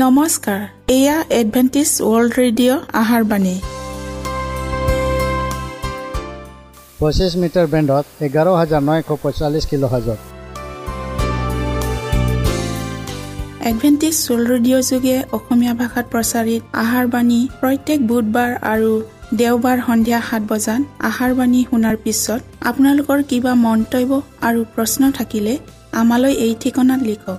নমস্কাৰ এয়া Adventist World radio আহাৰ বাণী। পঁচিছ মিটাৰ বেণ্ডত এঘাৰ হাজাৰ নশ পঁয়তাল্লিছ kilohertz. Adventist World radio যোগে অসমীয়া ভাষাত প্ৰচাৰিত আহাৰ বাণী প্ৰত্যেক বুধবাৰ আৰু দেওবাৰ সন্ধিয়া সাত বজাত আহাৰ বাণী শুনাৰ পিছত আপোনালোকৰ কিবা মন্তব্য আৰু প্ৰশ্ন থাকিলে আমালৈ এই ঠিকনাত লিখক।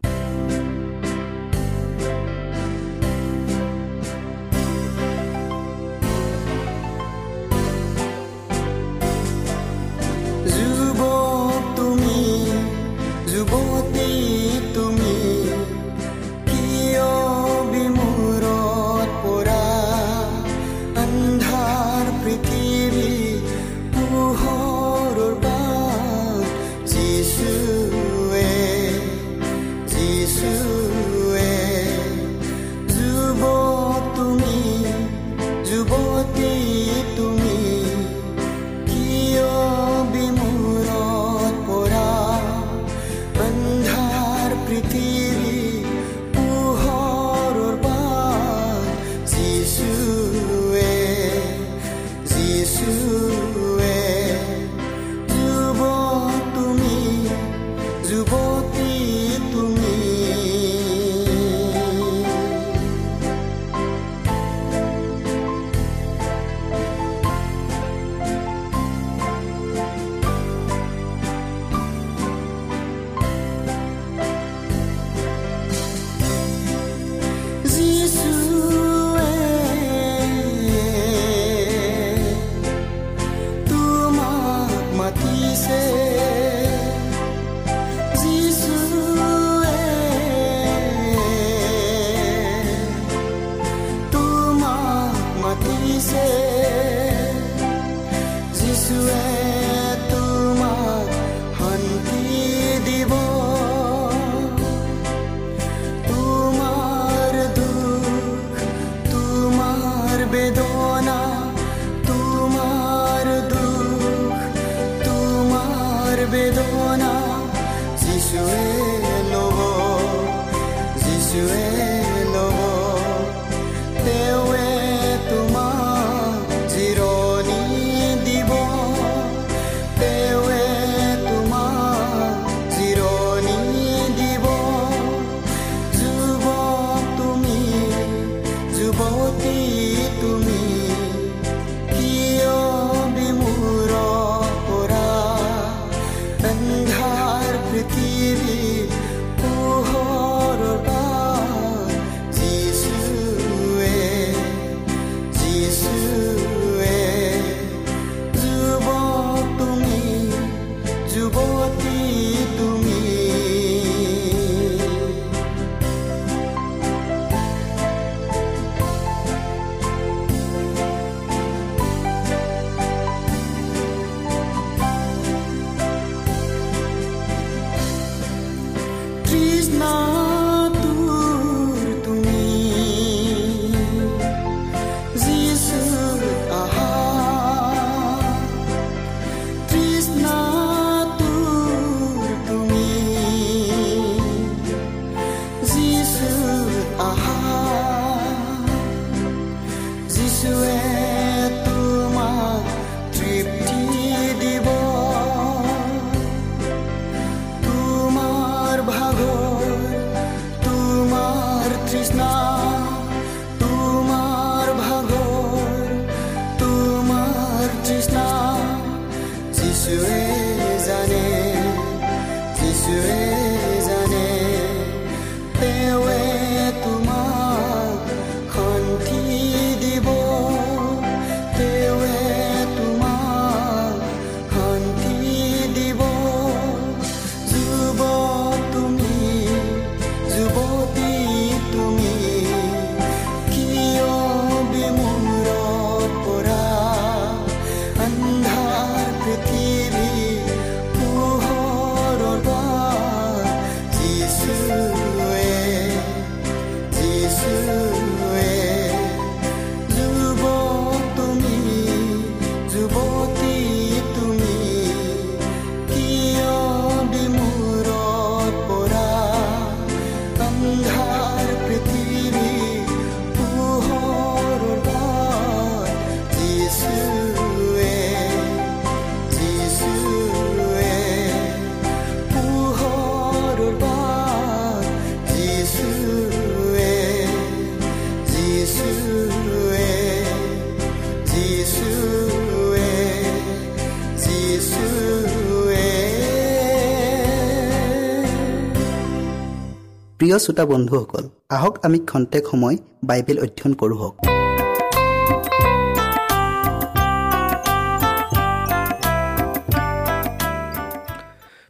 প্ৰিয় শ্ৰোতা বন্ধুসকল আহক আমি খন্তেক সময় বাইবেল অধ্যয়ন কৰোঁ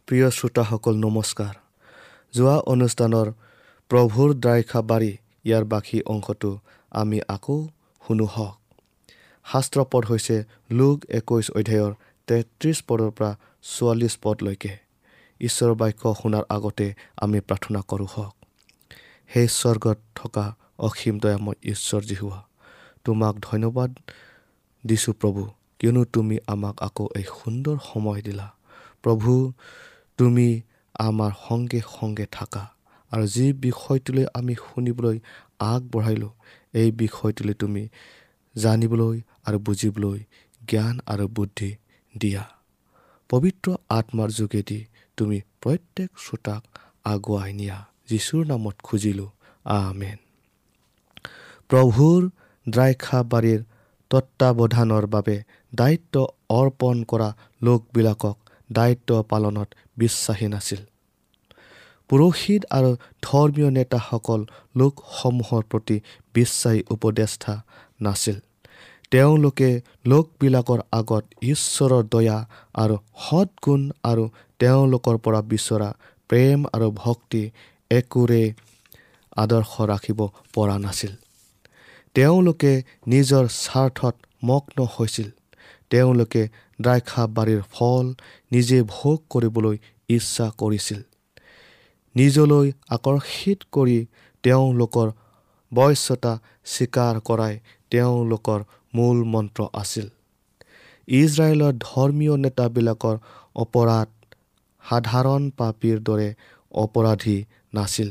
প্ৰিয় শ্ৰোতাসকল নমস্কাৰ। যোৱা অনুষ্ঠানৰ প্ৰভুৰ দ্ৰাইখা বাৰী ইয়াৰ বাকী অংশটো আমি আকৌ শুনো হওক। শাস্ত্ৰপদ হৈছে লোক একৈছ অধ্যায়ৰ তেত্ৰিছ পদৰ পৰা চৌৱাল্লিছ পদলৈকে। ঈশ্বৰৰ বাক্য শুনাৰ আগতে আমি প্ৰাৰ্থনা কৰোঁ হওক। সেই স্বৰ্গত থকা অসীম দয়াময় ঈশ্বৰ যি হোৱা তোমাক ধন্যবাদ দিছোঁ প্ৰভু কিয়নো তুমি আমাক আকৌ এই সুন্দৰ সময় দিলা। প্ৰভু তুমি আমাৰ সংগে সংগে থাকা আৰু যি বিষয়টোলৈ আমি শুনিবলৈ আগবঢ়াইলোঁ এই বিষয়টোলৈ তুমি জানিবলৈ আৰু বুজিবলৈ জ্ঞান আৰু বুদ্ধি দিয়া। পবিত্ৰ আত্মাৰ যোগেদি তুমি প্ৰত্যেক শ্ৰোতাক আগুৱাই নিয়া। যীশুৰ নামত খুজিলোঁ। আমেন। প্ৰভুৰ দ্ৰাক্ষাবাৰীৰ তত্বাৱধানৰ বাবে দায়িত্ব অৰ্পণ কৰা লোকবিলাকক দায়িত্ব পালনত বিশ্বাসী নাছিল। পুৰোহিত আৰু ধৰ্মীয় নেতাসকল লোকসমূহৰ প্ৰতি বিশ্বাসী উপদেষ্টা নাছিল। তেওঁলোকে লোকবিলাকৰ আগত ঈশ্বৰৰ দয়া আৰু সৎগুণ আৰু তেওঁলোকৰ পৰা বিচৰা প্ৰেম আৰু ভক্তি একোৰে আদৰ্শ ৰাখিব পৰা নাছিল। তেওঁলোকে নিজৰ স্বাৰ্থত মগ্ন হৈছিল। তেওঁলোকে দ্ৰাক্ষাবাৰীৰ ফল নিজে ভোগ কৰিবলৈ ইচ্ছা কৰিছিল। নিজলৈ আকৰ্ষিত কৰি তেওঁলোকৰ বশ্যতা স্বীকাৰ কৰাই তেওঁলোকৰ মূল মন্ত্ৰ আছিল। ইজৰাইলৰ ধৰ্মীয় নেতাবিলাকৰ অপৰাধ সাধাৰণ পাপীৰ দৰে অপৰাধী নাছিল।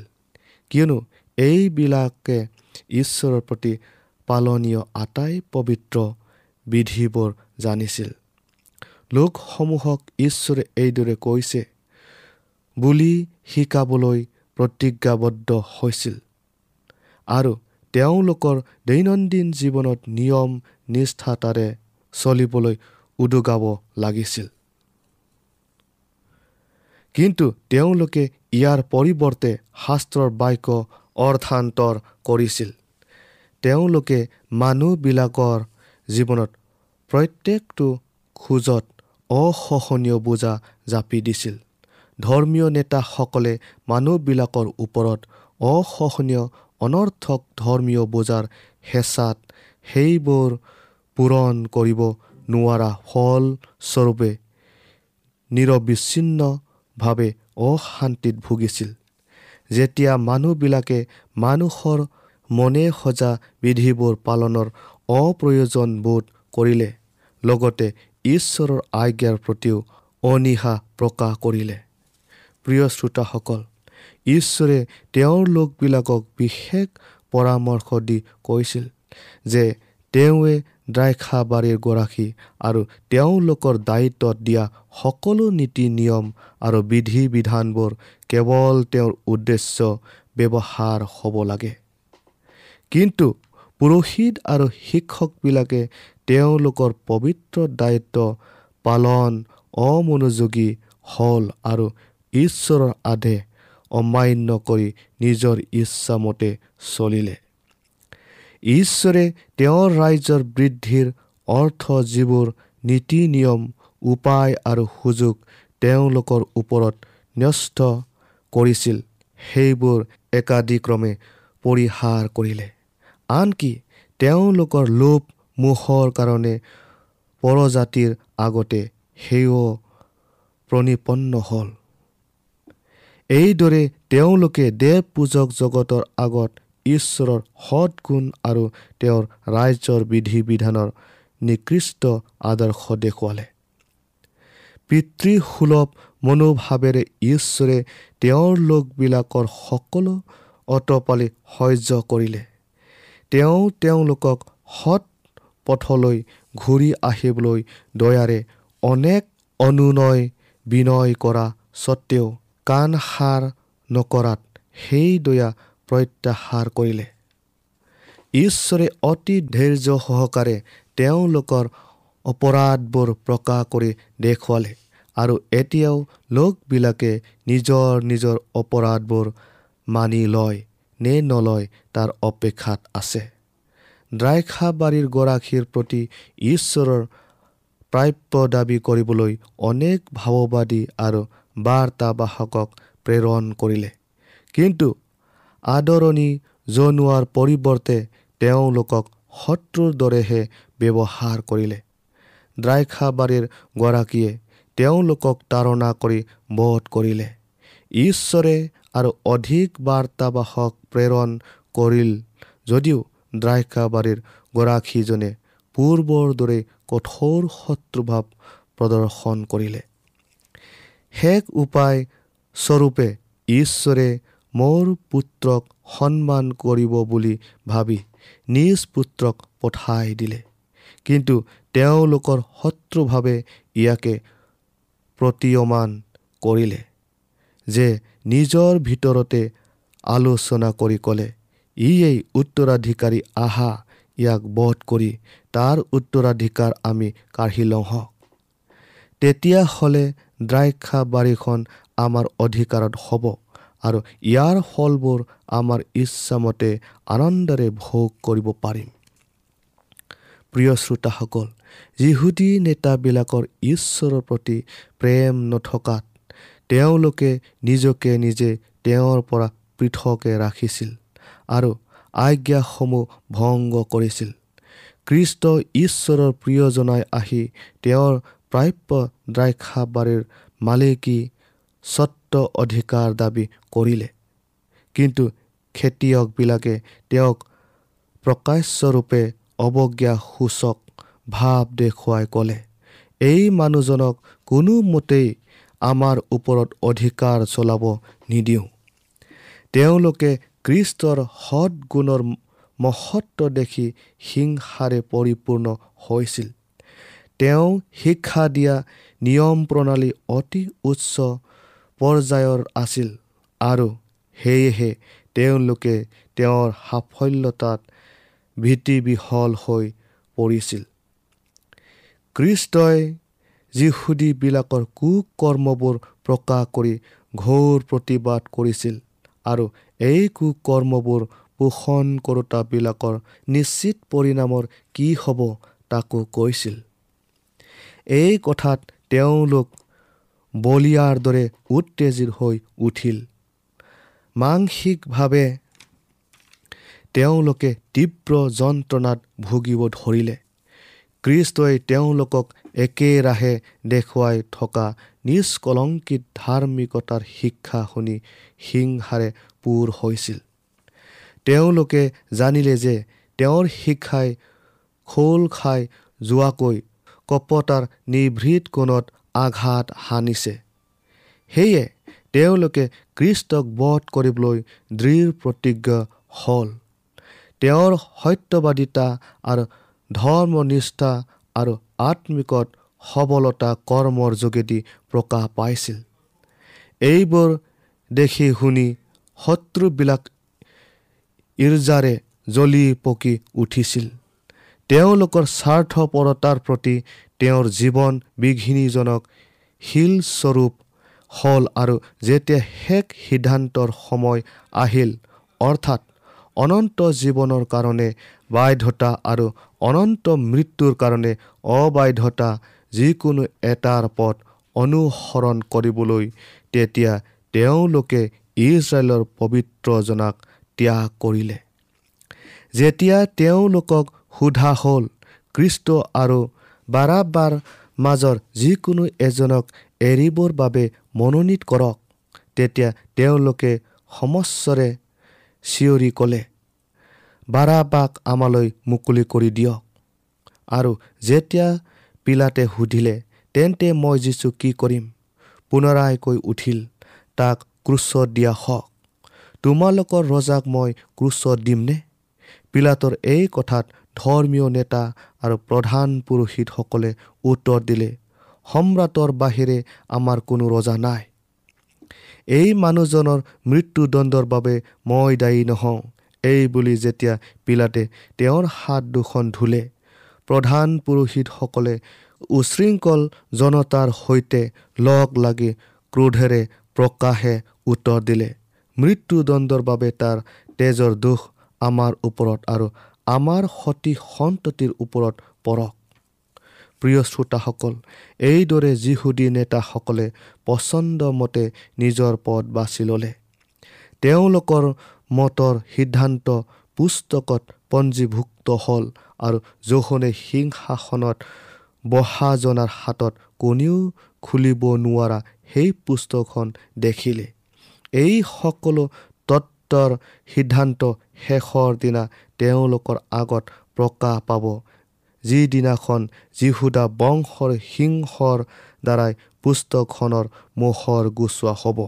কিয়নো এইবিলাকে ঈশ্বৰৰ প্ৰতি পালনীয় আটাই পবিত্ৰ বিধিবোৰ জানিছিল। লোকসমূহক ঈশ্বৰে এইদৰে কৈছে বুলি শিকাবলৈ প্ৰতিজ্ঞাবদ্ধ হৈছিল আৰু তেওঁলোকৰ দৈনন্দিন জীৱনত নিয়ম নিষ্ঠাতাৰে চলিবলৈ উদগাব লাগিছিল। কিন্তু তেওঁলোকে ইয়াৰ পৰিৱৰ্তে শাস্ত্ৰৰ বাক্য অৰ্থান্তৰ কৰিছিল। তেওঁলোকে মানুহবিলাকৰ জীৱনত প্ৰত্যেকটো খোজত অসহনীয় বোজা জাপি দিছিল। ধৰ্মীয় নেতাসকলে মানুহবিলাকৰ ওপৰত অসহনীয় অনৰ্থক ধৰ্মীয় বোজাৰ হেঁচাত সেইবোৰ পূৰণ কৰিব নোৱাৰা ফলস্বৰূপে নিৰবিচ্ছিন্নভাৱে অশান্তিত ভুগিছিল। যেতিয়া মানুহবিলাকে মানুহৰ মনে সজা বিধিবোৰ পালনৰ অপ্ৰয়োজন বোধ কৰিলে লগতে ঈশ্বৰৰ আজ্ঞাৰ প্ৰতিও অনীহা প্ৰকাশ কৰিলে। প্ৰিয় শ্ৰোতাসকল ঈশ্বৰে তেওঁৰ লোকবিলাকক বিশেষ পৰামৰ্শ দি কৈছিল যে তেওঁৱে দ্ৰাক্ষাবাৰীৰ গৰাকী আৰু তেওঁলোকৰ দায়িত্বত দিয়া সকলো নীতি নিয়ম আৰু বিধি বিধানবোৰ কেৱল তেওঁৰ উদ্দেশ্য ব্যৱহাৰ হ'ব লাগে। কিন্তু পুৰোহিত আৰু শিক্ষকবিলাকে তেওঁলোকৰ পবিত্ৰ দায়িত্ব পালন অমনোযোগী হ'ল আৰু ঈশ্বৰৰ আদেশ অমান্য কৰি নিজৰ ইচ্ছামতে চলিলে। ঈশ্বৰে তেওঁৰ ৰাজ্যৰ বৃদ্ধিৰ অৰ্থ যিবোৰ নীতি নিয়ম উপায় আৰু সুযোগ তেওঁলোকৰ ওপৰত ন্যস্ত কৰিছিল সেইবোৰ একাদিক্ৰমে পৰিহাৰ কৰিলে। আনকি তেওঁলোকৰ লোভ মোহৰ কাৰণে পৰজাতিৰ আগতে সেও প্ৰণিপন্ন হ'ল। এইদৰে তেওঁলোকে দেৱ পূজক জগতৰ আগত ঈশ্বৰৰ সৎগুণ আৰু তেওঁৰ ৰাজ্যৰ বিধি বিধানৰ নিকৃষ্ট আদৰ্শ দেখুৱালে। পিতৃসুলভ মনোভাৱেৰে ঈশ্বৰে তেওঁৰ লোকবিলাকৰ সকলো অটপালি সহ্য কৰিলে। তেওঁ তেওঁলোকক সৎ পথলৈ ঘূৰি আহিবলৈ দয়াৰে অনেক অনুনয় বিনয় কৰা স্বত্তেও কাণ সাৰ নকৰাত সেই দয়া প্ৰত্যাহাৰ কৰিলে। ঈশ্বৰে অতি ধৈৰ্য সহকাৰে তেওঁলোকৰ অপৰাধবোৰ প্ৰকাশ কৰি দেখুৱালে আৰু এতিয়াও লোকবিলাকে নিজৰ নিজৰ অপৰাধবোৰ মানি লয় নে নলয় তাৰ অপেক্ষাত আছে। দ্ৰাক্ষাবাৰীৰ গৰাকীৰ প্ৰতি ঈশ্বৰৰ প্ৰাপ্য দাবী কৰিবলৈ অনেক ভাৱবাদী আৰু বাৰ্তাবাহকক প্ৰেৰণ কৰিলে। কিন্তু আদৰণি জনোৱাৰ পৰিৱৰ্তে তেওঁলোকক শত্ৰুৰ দৰেহে ব্যৱহাৰ কৰিলে। দ্ৰাক্ষাবাৰীৰ গৰাকীয়ে তেওঁলোকক তাৰণা কৰি বধ কৰিলে। ঈশ্বৰে আৰু অধিক বাৰ্তাবাসক প্ৰেৰণ কৰিল যদিও দ্ৰাক্ষাবাৰীৰ গৰাকীজনে পূৰ্বৰ দৰে কঠোৰ শত্ৰুভাৱ প্ৰদৰ্শন কৰিলে। শেষ উপায় স্বৰূপে ঈশ্বৰে মোৰ পুত্ৰক সন্মান কৰিব বুলি ভাবি নিজ পুত্ৰক পঠাই দিলে। কিন্তু তেওঁলোকৰ শত্ৰুভাৱে ইয়াকে প্ৰতীয়মান কৰিলে যে নিজৰ ভিতৰতে আলোচনা কৰি ক'লে ইয়েই উত্তৰাধিকাৰী আহা ইয়াক বধ কৰি তাৰ উত্তৰাধিকাৰ আমি কাঢ়ি লওঁ হওক তেতিয়াহ'লে দ্ৰাক্ষা বাৰীখন আমাৰ অধিকাৰত হ'ব। আৰু ইয়াৰ ফলবোৰ আমাৰ ইচ্ছামতে আনন্দেৰে ভোগ কৰিব পাৰিম। প্ৰিয় শ্ৰোতাসকল যিহুদী নেতাবিলাকৰ ঈশ্বৰৰ প্ৰতি প্ৰেম নথকাত তেওঁলোকে নিজকে নিজে তেওঁৰ পৰা পৃথকে ৰাখিছিল আৰু আজ্ঞাসমূহ ভংগ কৰিছিল। কৃষ্ট ঈশ্বৰৰ প্ৰিয়জনাই আহি তেওঁৰ প্ৰাপ্য দ্ৰাক্ষাবাৰীৰ মালিকী স্বত্ব অধিকাৰ দাবী কৰিলে। কিন্তু খেতিয়কবিলাকে তেওঁক প্ৰকাশ্যৰূপে অৱজ্ঞা সূচক ভাৱ দেখুৱাই ক'লে এই মানুহজনক কোনোমতেই আমাৰ ওপৰত অধিকাৰ চলাব নিদিওঁ। তেওঁলোকে কৃষ্টৰ সৎগুণৰ মহত্ব দেখি হিংসাৰে পৰিপূৰ্ণ হৈছিল। তেওঁ শিক্ষা দিয়া নিয়ম প্ৰণালী অতি উচ্চ পৰ্যায়ৰ আছিল আৰু সেয়েহে তেওঁলোকে তেওঁৰ সাফল্যতাত ভীতিবিহল হৈ পৰিছিল। কৃষ্টই যিহুদীবিলাকৰ কুকৰ্মবোৰ প্ৰকাশ কৰি ঘোৰ প্ৰতিবাদ কৰিছিল আৰু এই কুকৰ্মবোৰ পোষণ কৰোতাবিলাকৰ নিশ্চিত পৰিণামৰ কি হ'ব তাকো কৈছিল। এই কথাত তেওঁলোক বলিয়াৰ দৰে উত্তেজিত হৈ উঠিল। মানসিকভাৱে তেওঁলোকে তীব্ৰ যন্ত্ৰণাত ভুগিব ধৰিলে। কৃষ্টই তেওঁলোকক একেৰাহে দেখুৱাই থকা নিষ্কলংকিত ধাৰ্মিকতাৰ শিক্ষা শুনি হিংসাৰে পূৰ হৈছিল। তেওঁলোকে জানিলে যে তেওঁৰ শিক্ষাই খোল খাই যোৱাকৈ কপতাৰ নিভৃত কোণত আঘাত সানিছে সেয়ে তেওঁলোকে কৃষ্টক বধ কৰিবলৈ দৃঢ় প্ৰতিজ্ঞ হ'ল। তেওঁৰ সত্যবাদিতা আৰু ধৰ্মনিষ্ঠা আৰু আত্মিকত সবলতা কৰ্মৰ যোগেদি প্ৰকাশ পাইছিল। এইবোৰ দেখি শুনি শত্ৰুবিলাক ইৰ্জাৰে জ্বলি পকি উঠিছিল। তেওঁলোকৰ স্বাৰ্থপৰতাৰ প্ৰতি তেওঁৰ জীৱন বিঘিনীজনক শিলস্বৰূপ হ'ল আৰু যেতিয়া শেষ সিদ্ধান্তৰ সময় আহিল অৰ্থাৎ অনন্ত জীৱনৰ কাৰণে বাধ্যতা আৰু অনন্ত মৃত্যুৰ কাৰণে অবাধ্যতা যিকোনো এটাৰ পথ অনুসৰণ কৰিবলৈ তেতিয়া তেওঁলোকে ইজৰাইলৰ পবিত্ৰজনাক ত্যাগ কৰিলে। যেতিয়া তেওঁলোকক সোধা হ'ল। কৃষ্ট আৰু বাৰাবাৰ মাজৰ যিকোনো এজনক এৰিবৰ বাবে মনোনীত কৰক। তেতিয়া তেওঁলোকে সমস্বৰে চিঞৰি ক'লে বাৰাবাক আমালৈ মুকলি কৰি দিয়ক। আৰু যেতিয়া পিলাতে সুধিলে তেন্তে মই যিছো কি কৰিম? পুনৰায়কৈ উঠিল তাক ক্ৰুচত দিয়া হওক। তোমালোকৰ ৰজাক মই ক্ৰুচত দিমনে? পিলাতৰ এই কথাত ধৰ্মীয় নেতা আৰু প্ৰধান পুৰোহিতসকলে উত্তৰ দিলে সম্ৰাটৰ বাহিৰে আমাৰ কোনো ৰজা নাই। এই মানুহজনৰ মৃত্যুদণ্ডৰ বাবে মই দায়ী নহওঁ এই বুলি যেতিয়া পিলাতে তেওঁৰ হাত দুখন ধুলে প্ৰধান পুৰোহিতসকলে উশৃংখল জনতাৰ সৈতে লগ লাগি ক্ৰোধেৰে প্ৰকাশে উত্তৰ দিলে মৃত্যুদণ্ডৰ বাবে তাৰ তেজৰ দোষ আমাৰ ওপৰত আৰু আমাৰ সতি সন্ততিৰ ওপৰত পৰক। প্ৰিয় শ্ৰোতাসকল এইদৰে যিহুদী নেতাসকলে পচন্দমতে নিজৰ পদ বাছি ল'লে। তেওঁলোকৰ মতৰ সিদ্ধান্ত পুস্তকত পঞ্জীভুক্ত হ'ল আৰু জোখনে সিংহাসনত বহাজনাৰ হাতত কোনেও খুলিব নোৱাৰা সেই পুস্তকখন দেখিলে। এই সকলো তত্বৰ সিদ্ধান্ত শেষৰ দিনা তেওঁলোকৰ আগত প্ৰকাশ পাব। যিদিনাখন যীহুদা বংশৰ সিংহৰ দ্বাৰাই পুস্তকখনৰ মুখৰ গুচোৱা হ'ব।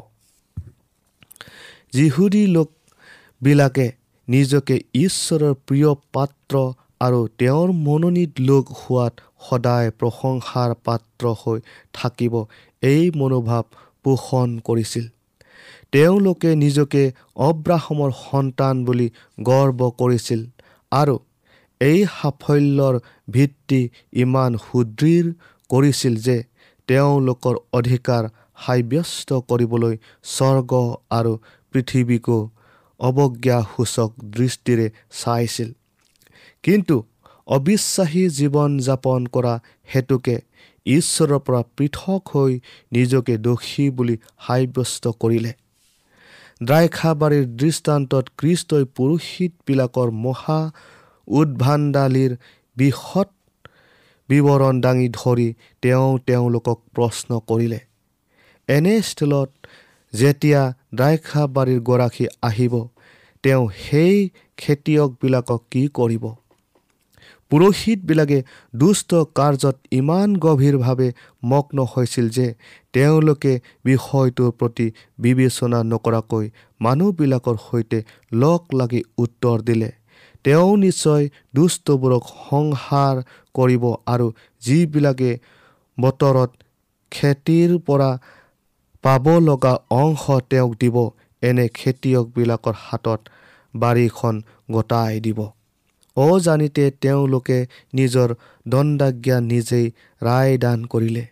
যিহুদী লোকবিলাকে নিজকে ঈশ্বৰৰ প্ৰিয় পাত্ৰ আৰু তেওঁৰ মনোনীত লোক হোৱাত সদায় প্ৰশংসাৰ পাত্ৰ হৈ থাকিব। এই মনোভাৱ পোষণ কৰিছিল। তেওঁলোকে নিজকে অব্ৰাহমৰ সন্তান বুলি গৰ্ব কৰিছিল আৰু এই সাফল্যৰ ভিত্তি ইমান সুদৃঢ় কৰিছিল যে তেওঁলোকৰ অধিকাৰ সাব্যস্ত কৰিবলৈ স্বৰ্গ আৰু পৃথিৱীকো অৱজ্ঞাসূচক দৃষ্টিৰে চাইছিল। কিন্তু অবিশ্বাসী জীৱন যাপন কৰা হেতুকে ঈশ্বৰৰ পৰা পৃথক হৈ নিজকে দোষী বুলি সাব্যস্ত কৰিলে। দ্ৰাক্ষাবাৰীৰ দৃষ্টান্তত কৃষ্টই পুৰোহিতবিলাকৰ মহা উদ্ভাণ্ডালীৰ বিশদ বিৱৰণ দাঙি ধৰি তেওঁ তেওঁলোকক প্ৰশ্ন কৰিলে এনে স্থলত যেতিয়া দ্ৰাক্ষাবাৰীৰ গৰাকী আহিব তেওঁ সেই খেতিয়কবিলাকক কি কৰিব? পুৰোহিতবিলাকে দুষ্ট কাৰ্যত ইমান গভীৰভাৱে মগ্ন হৈছিল যে তেওঁলোকে বিষয়টোৰ প্ৰতি বিবেচনা নকৰাকৈ মানুহবিলাকৰ সৈতে লগ লাগি উত্তৰ দিলে। তেওঁ নিশ্চয় দুষ্টবোৰক সংহাৰ কৰিব আৰু যিবিলাকে বতৰত খেতিৰ পৰা পাব লগা অংশ তেওঁক দিব এনে খেতিয়কবিলাকৰ হাতত বাৰীখন গতাই দিব। অজানিতে তেওঁলোকে নিজৰ দণ্ডাজ্ঞা নিজেই ৰায়দান কৰিলে।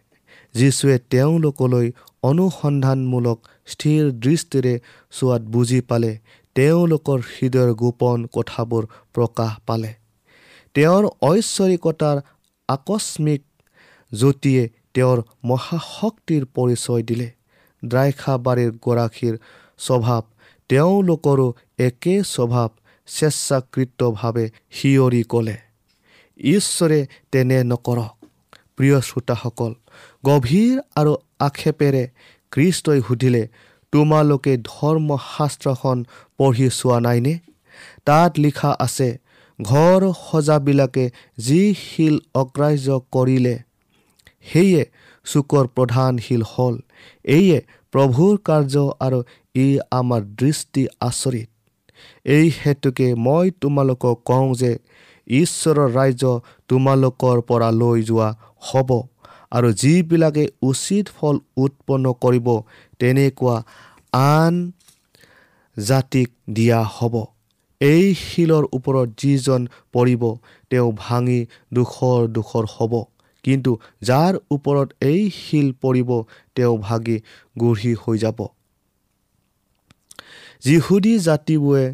যীশুৱে তেওঁলোকলৈ অনুসন্ধানমূলক স্থিৰ দৃষ্টিৰে চোৱাত বুজি পালে। তেওঁলোকৰ হৃদয়ৰ গোপন কথাবোৰ প্ৰকাশ পালে। তেওঁৰ ঐশ্বৰিকতাৰ আকস্মিক জ্যোতিয়ে তেওঁৰ মহাশক্তিৰ পৰিচয় দিলে। দ্ৰাক্ষাবাৰীৰ গৰাকীৰ স্বভাৱ তেওঁলোকৰো একে স্বভাৱ স্বেচ্ছাকৃতভাৱে সিঁয়ৰি ক'লে ঈশ্বৰে তেনে নকৰক। প্ৰিয় শ্ৰোতাসকল গভীৰ আৰু আক্ষেপেৰে কৃষ্টই সুধিলে তোমালোকে ধৰ্মশাস্ত্ৰখন পঢ়ি চোৱা নাইনে? তাত লিখা আছে ঘৰ সজাবিলাকে যি শিল অগ্ৰাহ্য কৰিলে সেয়ে চুকৰ প্ৰধান শিল হ'ল। এইয়ে প্ৰভুৰ কাৰ্য আৰু ই আমাৰ দৃষ্টি আচৰিত। এই হেতুকে মই তোমালোকক কওঁ যে ঈশ্বৰৰ ৰাজ্য তোমালোকৰ পৰা লৈ যোৱা হ'ব। আৰু যিবিলাকে উচিত ফল উৎপন্ন কৰিব তেনেকুৱা আন জাতিক দিয়া হ'ব। এই শিলৰ ওপৰত যিজন পৰিব তেওঁ ভাঙি দুখৰ দুখৰ হ'ব। কিন্তু যাৰ ওপৰত এই শিল পৰিব তেওঁ ভাগি গঢ়ি হৈ যাব। যিহুদী জাতিবোৰে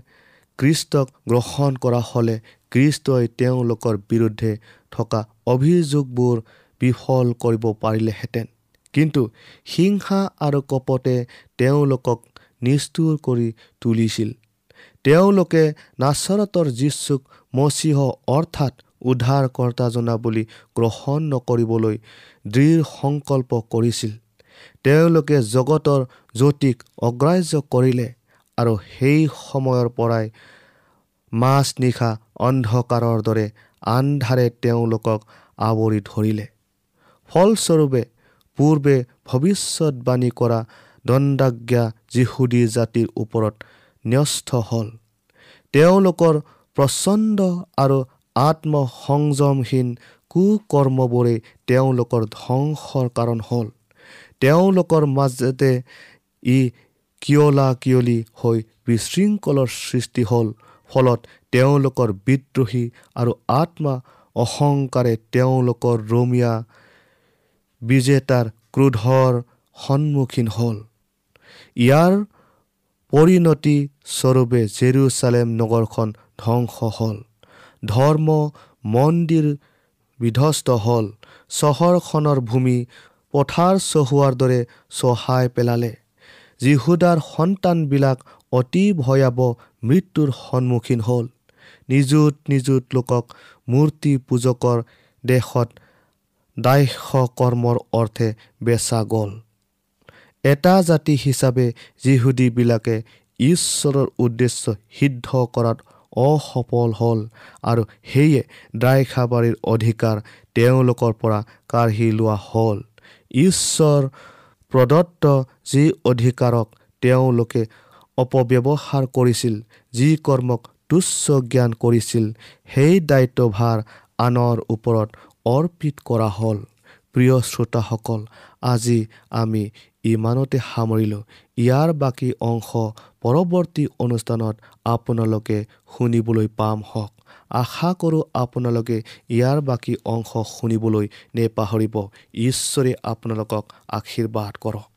কৃষ্টক গ্ৰহণ কৰা হ'লে কৃষ্টই তেওঁলোকৰ বিৰুদ্ধে থকা অভিযোগবোৰ বিফল কৰিব পাৰিলেহেঁতেন। কিন্তু হিংসা আৰু কপতে তেওঁলোকক নিষ্ঠুৰ কৰি তুলিছিল। তেওঁলোকে নাচৰতৰ যীচুক মচিহ অৰ্থাৎ উদ্ধাৰকৰ্তাজনা বুলি গ্ৰহণ নকৰিবলৈ দৃঢ় সংকল্প কৰিছিল। তেওঁলোকে জগতৰ জ্যোতিক অগ্ৰাহ্য কৰিলে। আৰু সেই সময়ৰ পৰাই মাছ নিশা অন্ধকাৰৰ দৰে আন্ধাৰে তেওঁলোকক আৱৰি ধৰিলে। ফলস্বৰূপে পূৰ্বে ভৱিষ্যতবাণী কৰা দণ্ডাজ্ঞা যিহুদী জাতিৰ ওপৰত ন্যস্ত হ'ল। তেওঁলোকৰ প্ৰচণ্ড আৰু আত্মসংযমহীন কুকৰ্মবোৰে তেওঁলোকৰ ধ্বংসৰ কাৰণ হ'ল। তেওঁলোকৰ মাজতে ই কিয়লা কিয়লি হৈ বিশৃংখলৰ সৃষ্টি হ'ল ফলত তেওঁলোকৰ বিদ্ৰোহী আৰু আত্মা অহংকাৰে তেওঁলোকৰ ৰমীয়া বিজেতাৰ ক্ৰোধৰ সন্মুখীন হ'ল। ইয়াৰ পৰিণতি স্বৰূপে জেৰুচালেম নগৰখন ধ্বংস হ'ল। ধৰ্ম মন্দিৰ বিধ্বস্ত হ'ল। চহৰখনৰ ভূমি পথাৰ চহোৱাৰ দৰে চহাই পেলালে। যীহুদাৰ সন্তানবিলাক অতি ভয়াৱহ মৃত্যুৰ সন্মুখীন হ'ল। নিযুত নিযুত লোকক মূৰ্তি পূজকৰ দেশত দাস্য কৰ্মৰ অৰ্থে বেচা গ'ল। এটা জাতি হিচাপে যিহুদীবিলাকে ঈশ্বৰৰ উদ্দেশ্য সিদ্ধ কৰাত অসফল হ'ল আৰু সেয়ে দ্ৰাইখাবাৰীৰ অধিকাৰ তেওঁলোকৰ পৰা কাঢ়ি লোৱা হ'ল। ঈশ্বৰ প্ৰদত্ত যি অধিকাৰক তেওঁলোকে অপব্যৱহাৰ কৰিছিল যি কৰ্মক তুচ্ছ জ্ঞান কৰিছিল সেই দায়িত্বভাৰ আনৰ ওপৰত অৰ্পিত কৰা হ'ল। প্ৰিয় শ্ৰোতাসকল আজি আমি ইমানতে সামৰিলোঁ। ইয়াৰ বাকী অংশ পৰৱৰ্তী অনুষ্ঠানত আপোনালোকে শুনিবলৈ পাম হওক। আশা কৰোঁ আপোনালোকে ইয়াৰ বাকী অংশ শুনিবলৈ নেপাহৰিব। ঈশ্বৰে আপোনালোকক আশীৰ্বাদ কৰক।